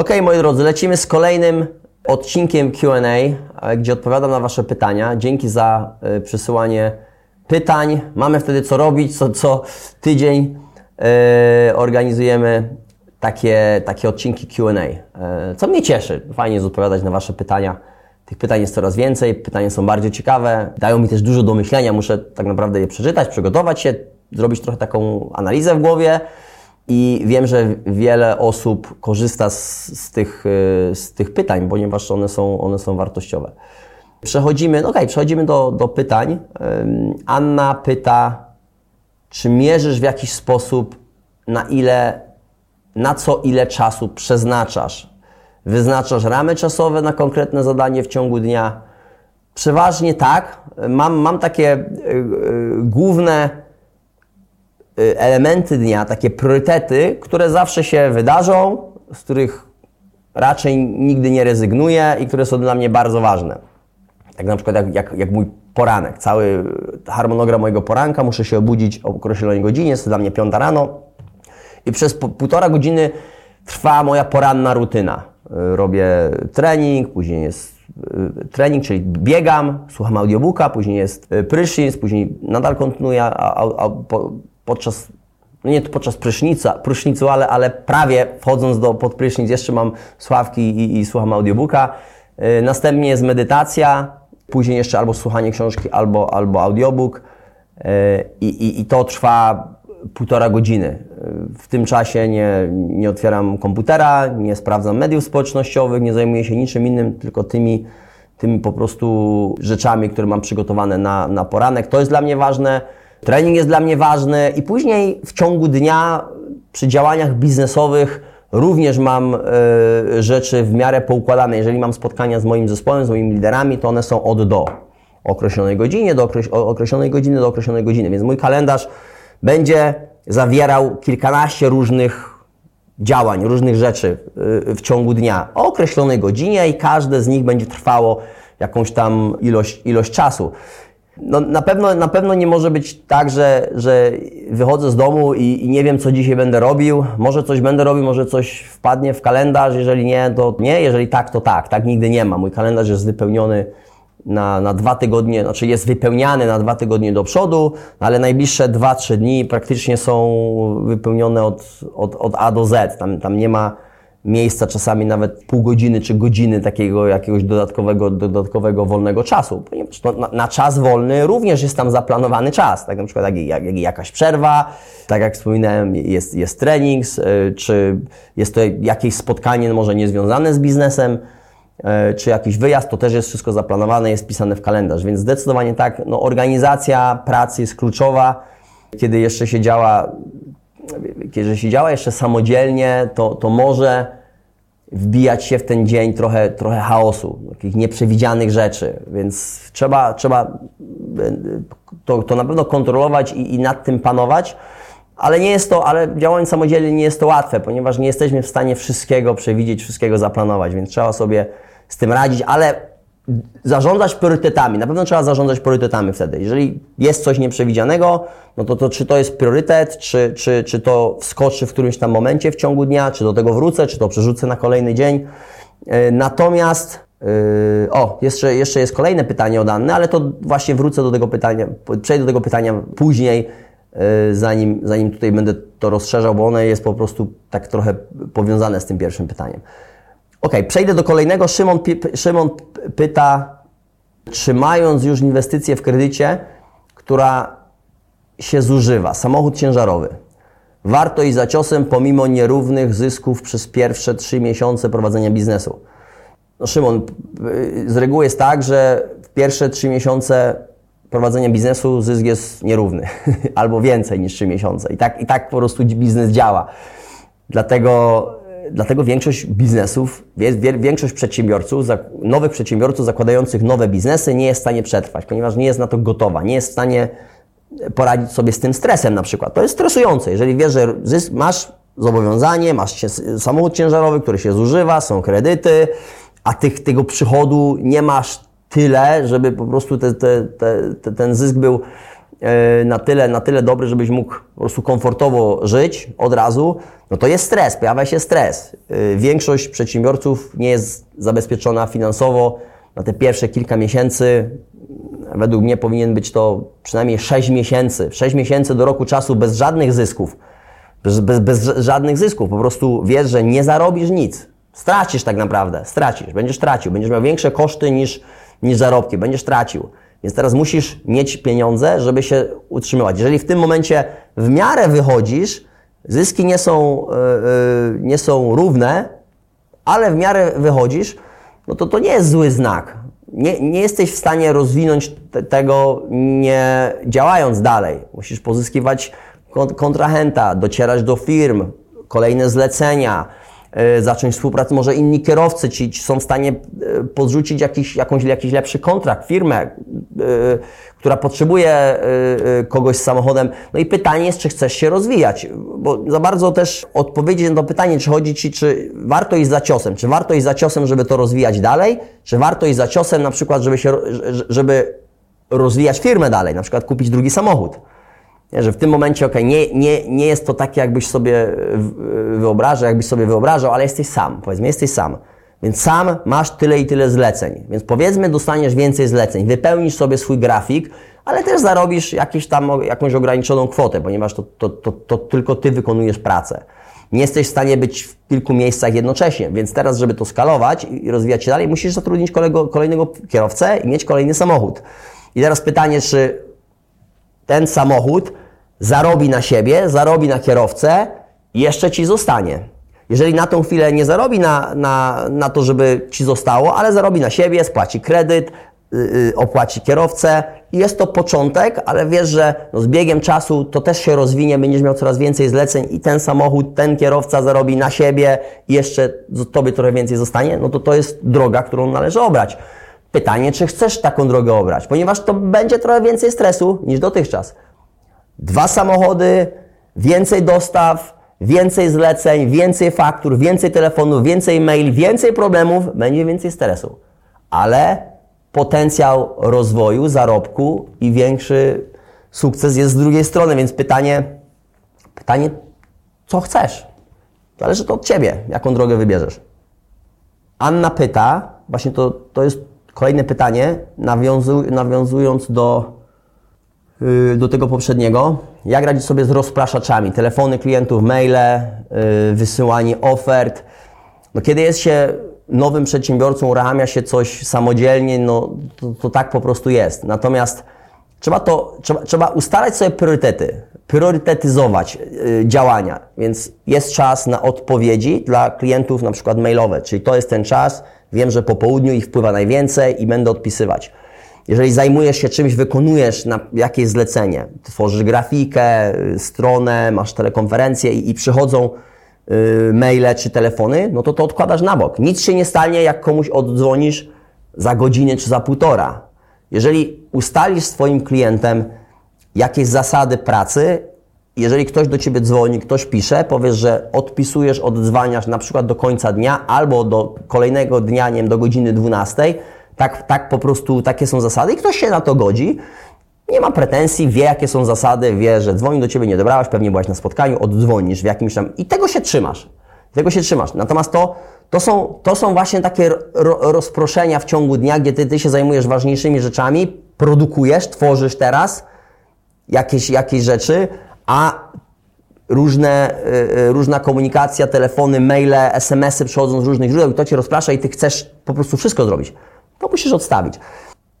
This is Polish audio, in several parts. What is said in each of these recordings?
Ok, moi drodzy, lecimy z kolejnym odcinkiem QA, gdzie odpowiadam na Wasze pytania. Dzięki za y, przysyłanie pytań. Mamy wtedy co robić, co, co tydzień y, organizujemy takie, takie odcinki QA, co mnie cieszy. Fajnie jest odpowiadać na Wasze pytania. Tych pytań jest coraz więcej, pytania są bardzo ciekawe, dają mi też dużo do myślenia. Muszę tak naprawdę je przeczytać, przygotować się, zrobić trochę taką analizę w głowie i wiem, że wiele osób korzysta z, z, tych, y, z tych pytań, ponieważ one są, one są wartościowe. Przechodzimy, no okej, okay, przechodzimy do, do pytań. Anna pyta, czy mierzysz w jakiś sposób, na ile, na co ile czasu przeznaczasz? Wyznaczasz ramy czasowe na konkretne zadanie w ciągu dnia? Przeważnie tak. Mam, mam takie y, y, główne elementy dnia, takie priorytety, które zawsze się wydarzą, z których raczej nigdy nie rezygnuję i które są dla mnie bardzo ważne. Jak na przykład jak, jak, jak mój poranek, cały harmonogram mojego poranka, muszę się obudzić o określonej godzinie, jest to dla mnie piąta rano i przez półtora godziny trwa moja poranna rutyna. Y, robię trening, później jest y, trening, czyli biegam, słucham audiobooka, później jest prysznic, później nadal kontynuuję a, a, a, po, podczas, no nie podczas prysznica, prysznicu, ale, ale prawie wchodząc do, pod prysznic jeszcze mam słuchawki i, i słucham audiobooka. Yy, następnie jest medytacja, później jeszcze albo słuchanie książki, albo, albo audiobook yy, i, i to trwa półtora godziny. Yy, w tym czasie nie, nie otwieram komputera, nie sprawdzam mediów społecznościowych, nie zajmuję się niczym innym, tylko tymi, tymi po prostu rzeczami, które mam przygotowane na, na poranek. To jest dla mnie ważne. Trening jest dla mnie ważny i później w ciągu dnia przy działaniach biznesowych również mam y, rzeczy w miarę poukładane. Jeżeli mam spotkania z moim zespołem, z moimi liderami, to one są od do. Określonej godzinie, do określonej godziny, do określonej godziny. Więc mój kalendarz będzie zawierał kilkanaście różnych działań, różnych rzeczy y, w ciągu dnia o określonej godzinie i każde z nich będzie trwało jakąś tam ilość, ilość czasu. No, na, pewno, na pewno nie może być tak, że, że wychodzę z domu i, i, nie wiem, co dzisiaj będę robił. Może coś będę robił, może coś wpadnie w kalendarz. Jeżeli nie, to nie. Jeżeli tak, to tak. Tak nigdy nie ma. Mój kalendarz jest wypełniony na, na dwa tygodnie, znaczy jest wypełniany na dwa tygodnie do przodu, ale najbliższe dwa, trzy dni praktycznie są wypełnione od, od, od A do Z. Tam, tam nie ma miejsca czasami nawet pół godziny czy godziny takiego jakiegoś dodatkowego, dodatkowego wolnego czasu, ponieważ na, na, czas wolny również jest tam zaplanowany czas, tak na przykład jak, jak, jak jakaś przerwa, tak jak wspominałem, jest, jest trening, y, czy jest to jakieś spotkanie może niezwiązane z biznesem, y, czy jakiś wyjazd, to też jest wszystko zaplanowane, jest pisane w kalendarz, więc zdecydowanie tak, no, organizacja pracy jest kluczowa, kiedy jeszcze się działa kiedy się działa jeszcze samodzielnie, to, to może wbijać się w ten dzień trochę, trochę chaosu, takich nieprzewidzianych rzeczy, więc trzeba, trzeba to, to na pewno kontrolować i, i nad tym panować, ale nie jest to, ale działając samodzielnie nie jest to łatwe, ponieważ nie jesteśmy w stanie wszystkiego przewidzieć, wszystkiego zaplanować, więc trzeba sobie z tym radzić, ale zarządzać priorytetami. Na pewno trzeba zarządzać priorytetami wtedy. Jeżeli jest coś nieprzewidzianego, no to, to czy to jest priorytet, czy, czy, czy to wskoczy w którymś tam momencie w ciągu dnia, czy do tego wrócę, czy to przerzucę na kolejny dzień. E, natomiast, yy, o, jeszcze, jeszcze jest kolejne pytanie od Anny, ale to właśnie wrócę do tego pytania, przejdę do tego pytania później, yy, zanim, zanim tutaj będę to rozszerzał, bo ono jest po prostu tak trochę powiązane z tym pierwszym pytaniem. Ok, przejdę do kolejnego. Szymon, Szymon pyta, czy mając już inwestycję w kredycie, która się zużywa, samochód ciężarowy, warto iść za ciosem pomimo nierównych zysków przez pierwsze trzy miesiące prowadzenia biznesu. No Szymon, z reguły jest tak, że w pierwsze trzy miesiące prowadzenia biznesu zysk jest nierówny, albo więcej niż trzy miesiące. I tak, I tak po prostu biznes działa. Dlatego dlatego większość biznesów, większość przedsiębiorców, nowych przedsiębiorców zakładających nowe biznesy nie jest w stanie przetrwać, ponieważ nie jest na to gotowa, nie jest w stanie poradzić sobie z tym stresem na przykład. To jest stresujące. Jeżeli wiesz, że masz zobowiązanie, masz samochód ciężarowy, który się zużywa, są kredyty, a tych, tego przychodu nie masz tyle, żeby po prostu te, te, te, ten zysk był na tyle, na tyle dobry, żebyś mógł po prostu komfortowo żyć od razu, no to jest stres, pojawia się stres. E, większość przedsiębiorców nie jest zabezpieczona finansowo na te pierwsze kilka miesięcy. Według mnie powinien być to przynajmniej 6 miesięcy. 6 miesięcy do roku czasu bez żadnych zysków. Bez, bez, bez żadnych zysków. Po prostu wiesz, że nie zarobisz nic. Stracisz tak naprawdę. Stracisz. Będziesz tracił. Będziesz miał większe koszty niż, niż zarobki. Będziesz tracił. Więc teraz musisz mieć pieniądze, żeby się utrzymywać. Jeżeli w tym momencie w miarę wychodzisz, zyski nie są, yy, nie są równe, ale w miarę wychodzisz, no to to nie jest zły znak. Nie, nie jesteś w stanie rozwinąć te, tego nie działając dalej. Musisz pozyskiwać kontrahenta, docierać do firm, kolejne zlecenia, zacząć współpracę, może inni kierowcy ci, ci są w stanie e, podrzucić jakiś, jakąś, jakiś lepszy kontrakt, firmę, e, która potrzebuje kogoś z samochodem. No i pytanie jest, czy chcesz się rozwijać, bo za bardzo też odpowiedzieć na to pytanie, czy chodzi Ci, czy warto iść za ciosem, czy warto iść za ciosem, żeby to rozwijać dalej, czy warto iść za ciosem na przykład, żeby się, żeby rozwijać firmę dalej, na przykład kupić drugi samochód. Nie, że w tym momencie, ok, nie, nie, nie jest to takie, jakbyś sobie wyobrażał, jakbyś sobie wyobrażał, ale jesteś sam, powiedzmy, jesteś sam. Więc sam masz tyle i tyle zleceń. Więc powiedzmy, dostaniesz więcej zleceń, wypełnisz sobie swój grafik, ale też zarobisz jakieś tam, jakąś ograniczoną kwotę, ponieważ to, to, to, to tylko Ty wykonujesz pracę. Nie jesteś w stanie być w kilku miejscach jednocześnie, więc teraz, żeby to skalować i rozwijać się dalej, musisz zatrudnić kolego, kolejnego kierowcę i mieć kolejny samochód. I teraz pytanie, czy ten samochód zarobi na siebie, zarobi na kierowcę i jeszcze ci zostanie. Jeżeli na tą chwilę nie zarobi na, na, na to, żeby ci zostało, ale zarobi na siebie, spłaci kredyt, yy, opłaci kierowcę i jest to początek, ale wiesz, że no z biegiem czasu to też się rozwinie, będziesz miał coraz więcej zleceń i ten samochód, ten kierowca zarobi na siebie i jeszcze tobie trochę więcej zostanie, no to to jest droga, którą należy obrać. Pytanie, czy chcesz taką drogę obrać, ponieważ to będzie trochę więcej stresu niż dotychczas. Dwa samochody, więcej dostaw, więcej zleceń, więcej faktur, więcej telefonów, więcej maili, więcej problemów, będzie więcej stresu. Ale potencjał rozwoju, zarobku i większy sukces jest z drugiej strony, więc pytanie, pytanie, co chcesz? Zależy to od Ciebie, jaką drogę wybierzesz. Anna pyta, właśnie to, to jest Kolejne pytanie, nawiązując do, yy, do tego poprzedniego. Jak radzić sobie z rozpraszaczami? Telefony klientów, maile, yy, wysyłanie ofert. No, kiedy jest się nowym przedsiębiorcą, uruchamia się coś samodzielnie, no to, to tak po prostu jest. Natomiast trzeba, to, trzeba, trzeba ustalać sobie priorytety, priorytetyzować yy, działania. Więc jest czas na odpowiedzi dla klientów, na przykład mailowe, czyli to jest ten czas, Wiem, że po południu ich wpływa najwięcej i będę odpisywać. Jeżeli zajmujesz się czymś, wykonujesz jakieś zlecenie, tworzysz grafikę, stronę, masz telekonferencję i, i przychodzą y, maile czy telefony, no to to odkładasz na bok. Nic się nie stanie, jak komuś oddzwonisz za godzinę czy za półtora. Jeżeli ustalisz swoim klientem jakieś zasady pracy, jeżeli ktoś do Ciebie dzwoni, ktoś pisze, powiesz, że odpisujesz, oddzwaniasz na przykład do końca dnia albo do kolejnego dnia, nie wiem, do godziny 12, tak, tak po prostu, takie są zasady i ktoś się na to godzi, nie ma pretensji, wie jakie są zasady, wie, że dzwoni do Ciebie, nie dobrałeś, pewnie byłaś na spotkaniu, oddzwonisz w jakimś tam i tego się trzymasz. Tego się trzymasz. Natomiast to, to, są, to są właśnie takie ro, rozproszenia w ciągu dnia, gdzie ty, ty się zajmujesz ważniejszymi rzeczami, produkujesz, tworzysz teraz jakieś, jakieś rzeczy, a różne, y, różna komunikacja, telefony, maile, SMS-y przychodzą z różnych źródeł i to Cię rozprasza i Ty chcesz po prostu wszystko zrobić. To musisz odstawić.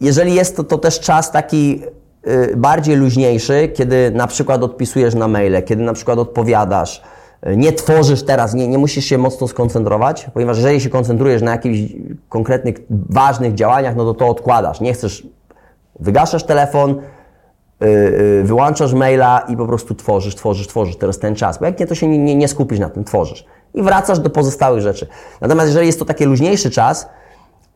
Jeżeli jest to, to też czas taki y, bardziej luźniejszy, kiedy na przykład odpisujesz na maile, kiedy na przykład odpowiadasz, y, nie tworzysz teraz, nie, nie musisz się mocno skoncentrować, ponieważ jeżeli się koncentrujesz na jakichś konkretnych, ważnych działaniach, no to to odkładasz. Nie chcesz, wygaszasz telefon, Y, y, wyłączasz maila i po prostu tworzysz, tworzysz, tworzysz teraz ten czas. Bo jak nie, to się nie, nie, nie skupisz na tym, tworzysz. I wracasz do pozostałych rzeczy. Natomiast jeżeli jest to taki luźniejszy czas,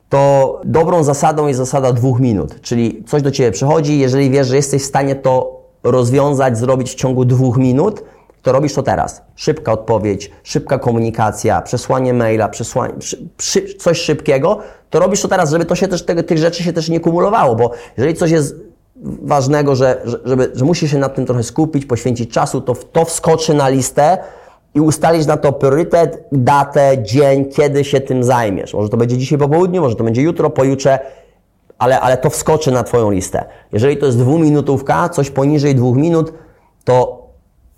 to dobrą zasadą jest zasada dwóch minut. Czyli coś do Ciebie przychodzi, jeżeli wiesz, że jesteś w stanie to rozwiązać, zrobić w ciągu dwóch minut, to robisz to teraz. Szybka odpowiedź, szybka komunikacja, przesłanie maila, przesłanie, przy, coś szybkiego, to robisz to teraz, żeby to się też, te, tych rzeczy się też nie kumulowało, bo jeżeli coś jest ważnego, że, że, żeby, że musisz się nad tym trochę skupić, poświęcić czasu, to, to wskoczy na listę i ustalić na to priorytet, datę, dzień, kiedy się tym zajmiesz. Może to będzie dzisiaj po południu, może to będzie jutro, pojutrze, ale, ale to wskoczy na Twoją listę. Jeżeli to jest dwuminutówka, coś poniżej dwóch minut, to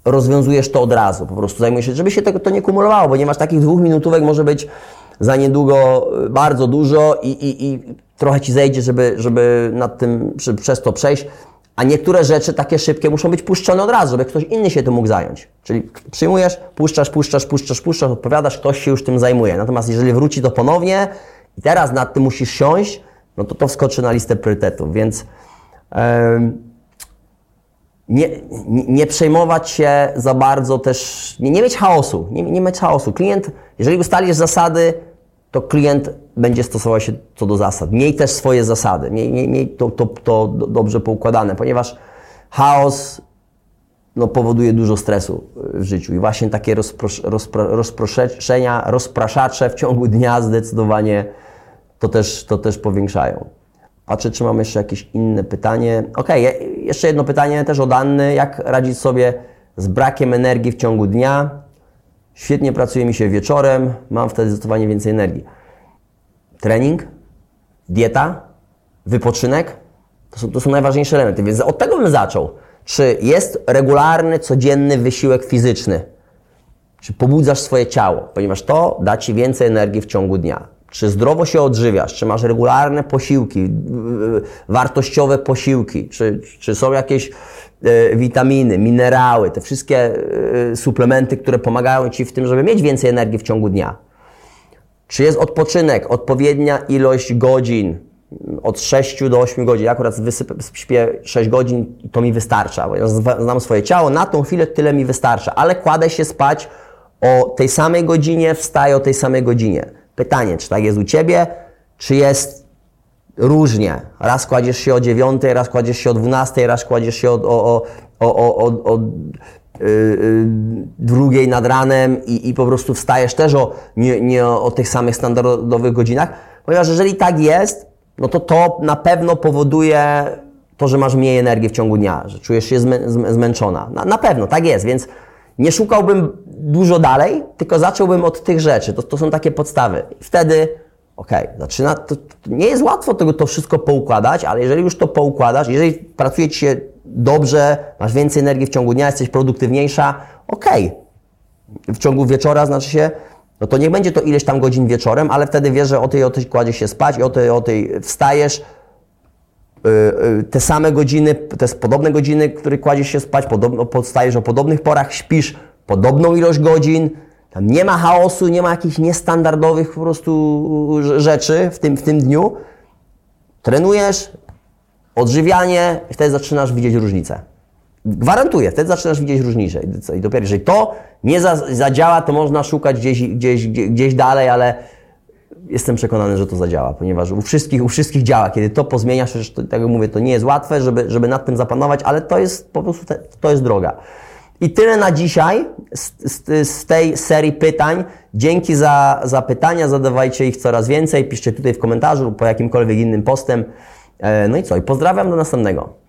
rozwiązujesz to od razu. Po prostu zajmujesz się, żeby się tego to nie kumulowało, bo nie masz takich dwóch minutówek, może być za niedługo y, bardzo dużo i, i, i trochę Ci zejdzie, żeby, żeby nad tym, przez to przejść. A niektóre rzeczy takie szybkie muszą być puszczone od razu, żeby ktoś inny się tym mógł zająć. Czyli przyjmujesz, puszczasz, puszczasz, puszczasz, puszczasz, odpowiadasz, ktoś się już tym zajmuje. Natomiast jeżeli wróci to ponownie i teraz nad tym musisz siąść, no to to wskoczy na listę priorytetów. Więc nie, nie, przejmować się za bardzo też, nie, nie mieć chaosu, nie, nie mieć chaosu. Klient, jeżeli ustalisz zasady, to klient będzie stosował się co do zasad. Miej też swoje zasady, miej, miej, miej to, to, to dobrze poukładane, ponieważ chaos no, powoduje dużo stresu w życiu i właśnie takie rozpros, rozpro, rozproszenia, rozpraszacze w ciągu dnia zdecydowanie to też, to też powiększają. Patrzę, czy mam jeszcze jakieś inne pytanie. Ok, jeszcze jedno pytanie też od Anny. Jak radzić sobie z brakiem energii w ciągu dnia? Świetnie pracuje mi się wieczorem, mam wtedy zdecydowanie więcej energii. Trening, dieta, wypoczynek to są, to są najważniejsze elementy, więc od tego bym zaczął. Czy jest regularny, codzienny wysiłek fizyczny? Czy pobudzasz swoje ciało? Ponieważ to da Ci więcej energii w ciągu dnia. Czy zdrowo się odżywiasz? Czy masz regularne posiłki, wartościowe posiłki? Czy, czy są jakieś witaminy, minerały, te wszystkie e, suplementy, które pomagają Ci w tym, żeby mieć więcej energii w ciągu dnia. Czy jest odpoczynek, odpowiednia ilość godzin, od 6 do 8 godzin. Ja akurat wysypię, śpię 6 godzin, to mi wystarcza, bo ja znam swoje ciało, na tą chwilę tyle mi wystarcza, ale kładę się spać o tej samej godzinie, wstaję o tej samej godzinie. Pytanie, czy tak jest u Ciebie, czy jest różnie. Raz kładziesz się o 9, raz kładziesz się o 12, raz kładziesz się o, o, o, o, o, o yy, drugiej nad ranem i, i po prostu wstajesz też o, nie, nie o tych samych standardowych godzinach. Ponieważ jeżeli tak jest, no to to na pewno powoduje to, że masz mniej energii w ciągu dnia, że czujesz się zmę, zmęczona. Na, na pewno, tak jest, więc nie szukałbym dużo dalej, tylko zacząłbym od tych rzeczy. To, to są takie podstawy. Wtedy ok, zaczyna, to, to, nie jest łatwo tego to wszystko poukładać, ale jeżeli już to poukładasz, jeżeli pracuje Ci się dobrze, masz więcej energii w ciągu dnia, jesteś produktywniejsza, ok. W ciągu wieczora znaczy się, no to niech będzie to ileś tam godzin wieczorem, ale wtedy wiesz, że o tej, o tej kładzie się spać i o tej, o tej wstajesz, yy, yy, te same godziny, te podobne godziny, które kładziesz się spać, podobno, o podobnych porach, śpisz podobną ilość godzin, tam nie ma chaosu, nie ma jakichś niestandardowych po prostu rzeczy w tym, w tym dniu. Trenujesz, odżywianie wtedy zaczynasz widzieć różnicę. Gwarantuję, wtedy zaczynasz widzieć różnicę. I dopiero jeżeli to nie za, zadziała, to można szukać gdzieś, gdzieś, gdzieś dalej, ale jestem przekonany, że to zadziała, ponieważ u wszystkich, u wszystkich działa. Kiedy to pozmieniasz, to, tak jak mówię, to nie jest łatwe, żeby, żeby nad tym zapanować, ale to jest po prostu, te, to jest droga. I tyle na dzisiaj z, z, z, tej serii pytań. Dzięki za, za pytania, zadawajcie ich coraz więcej, piszcie tutaj w komentarzu lub po jakimkolwiek innym postem. E, no i co? I pozdrawiam do następnego.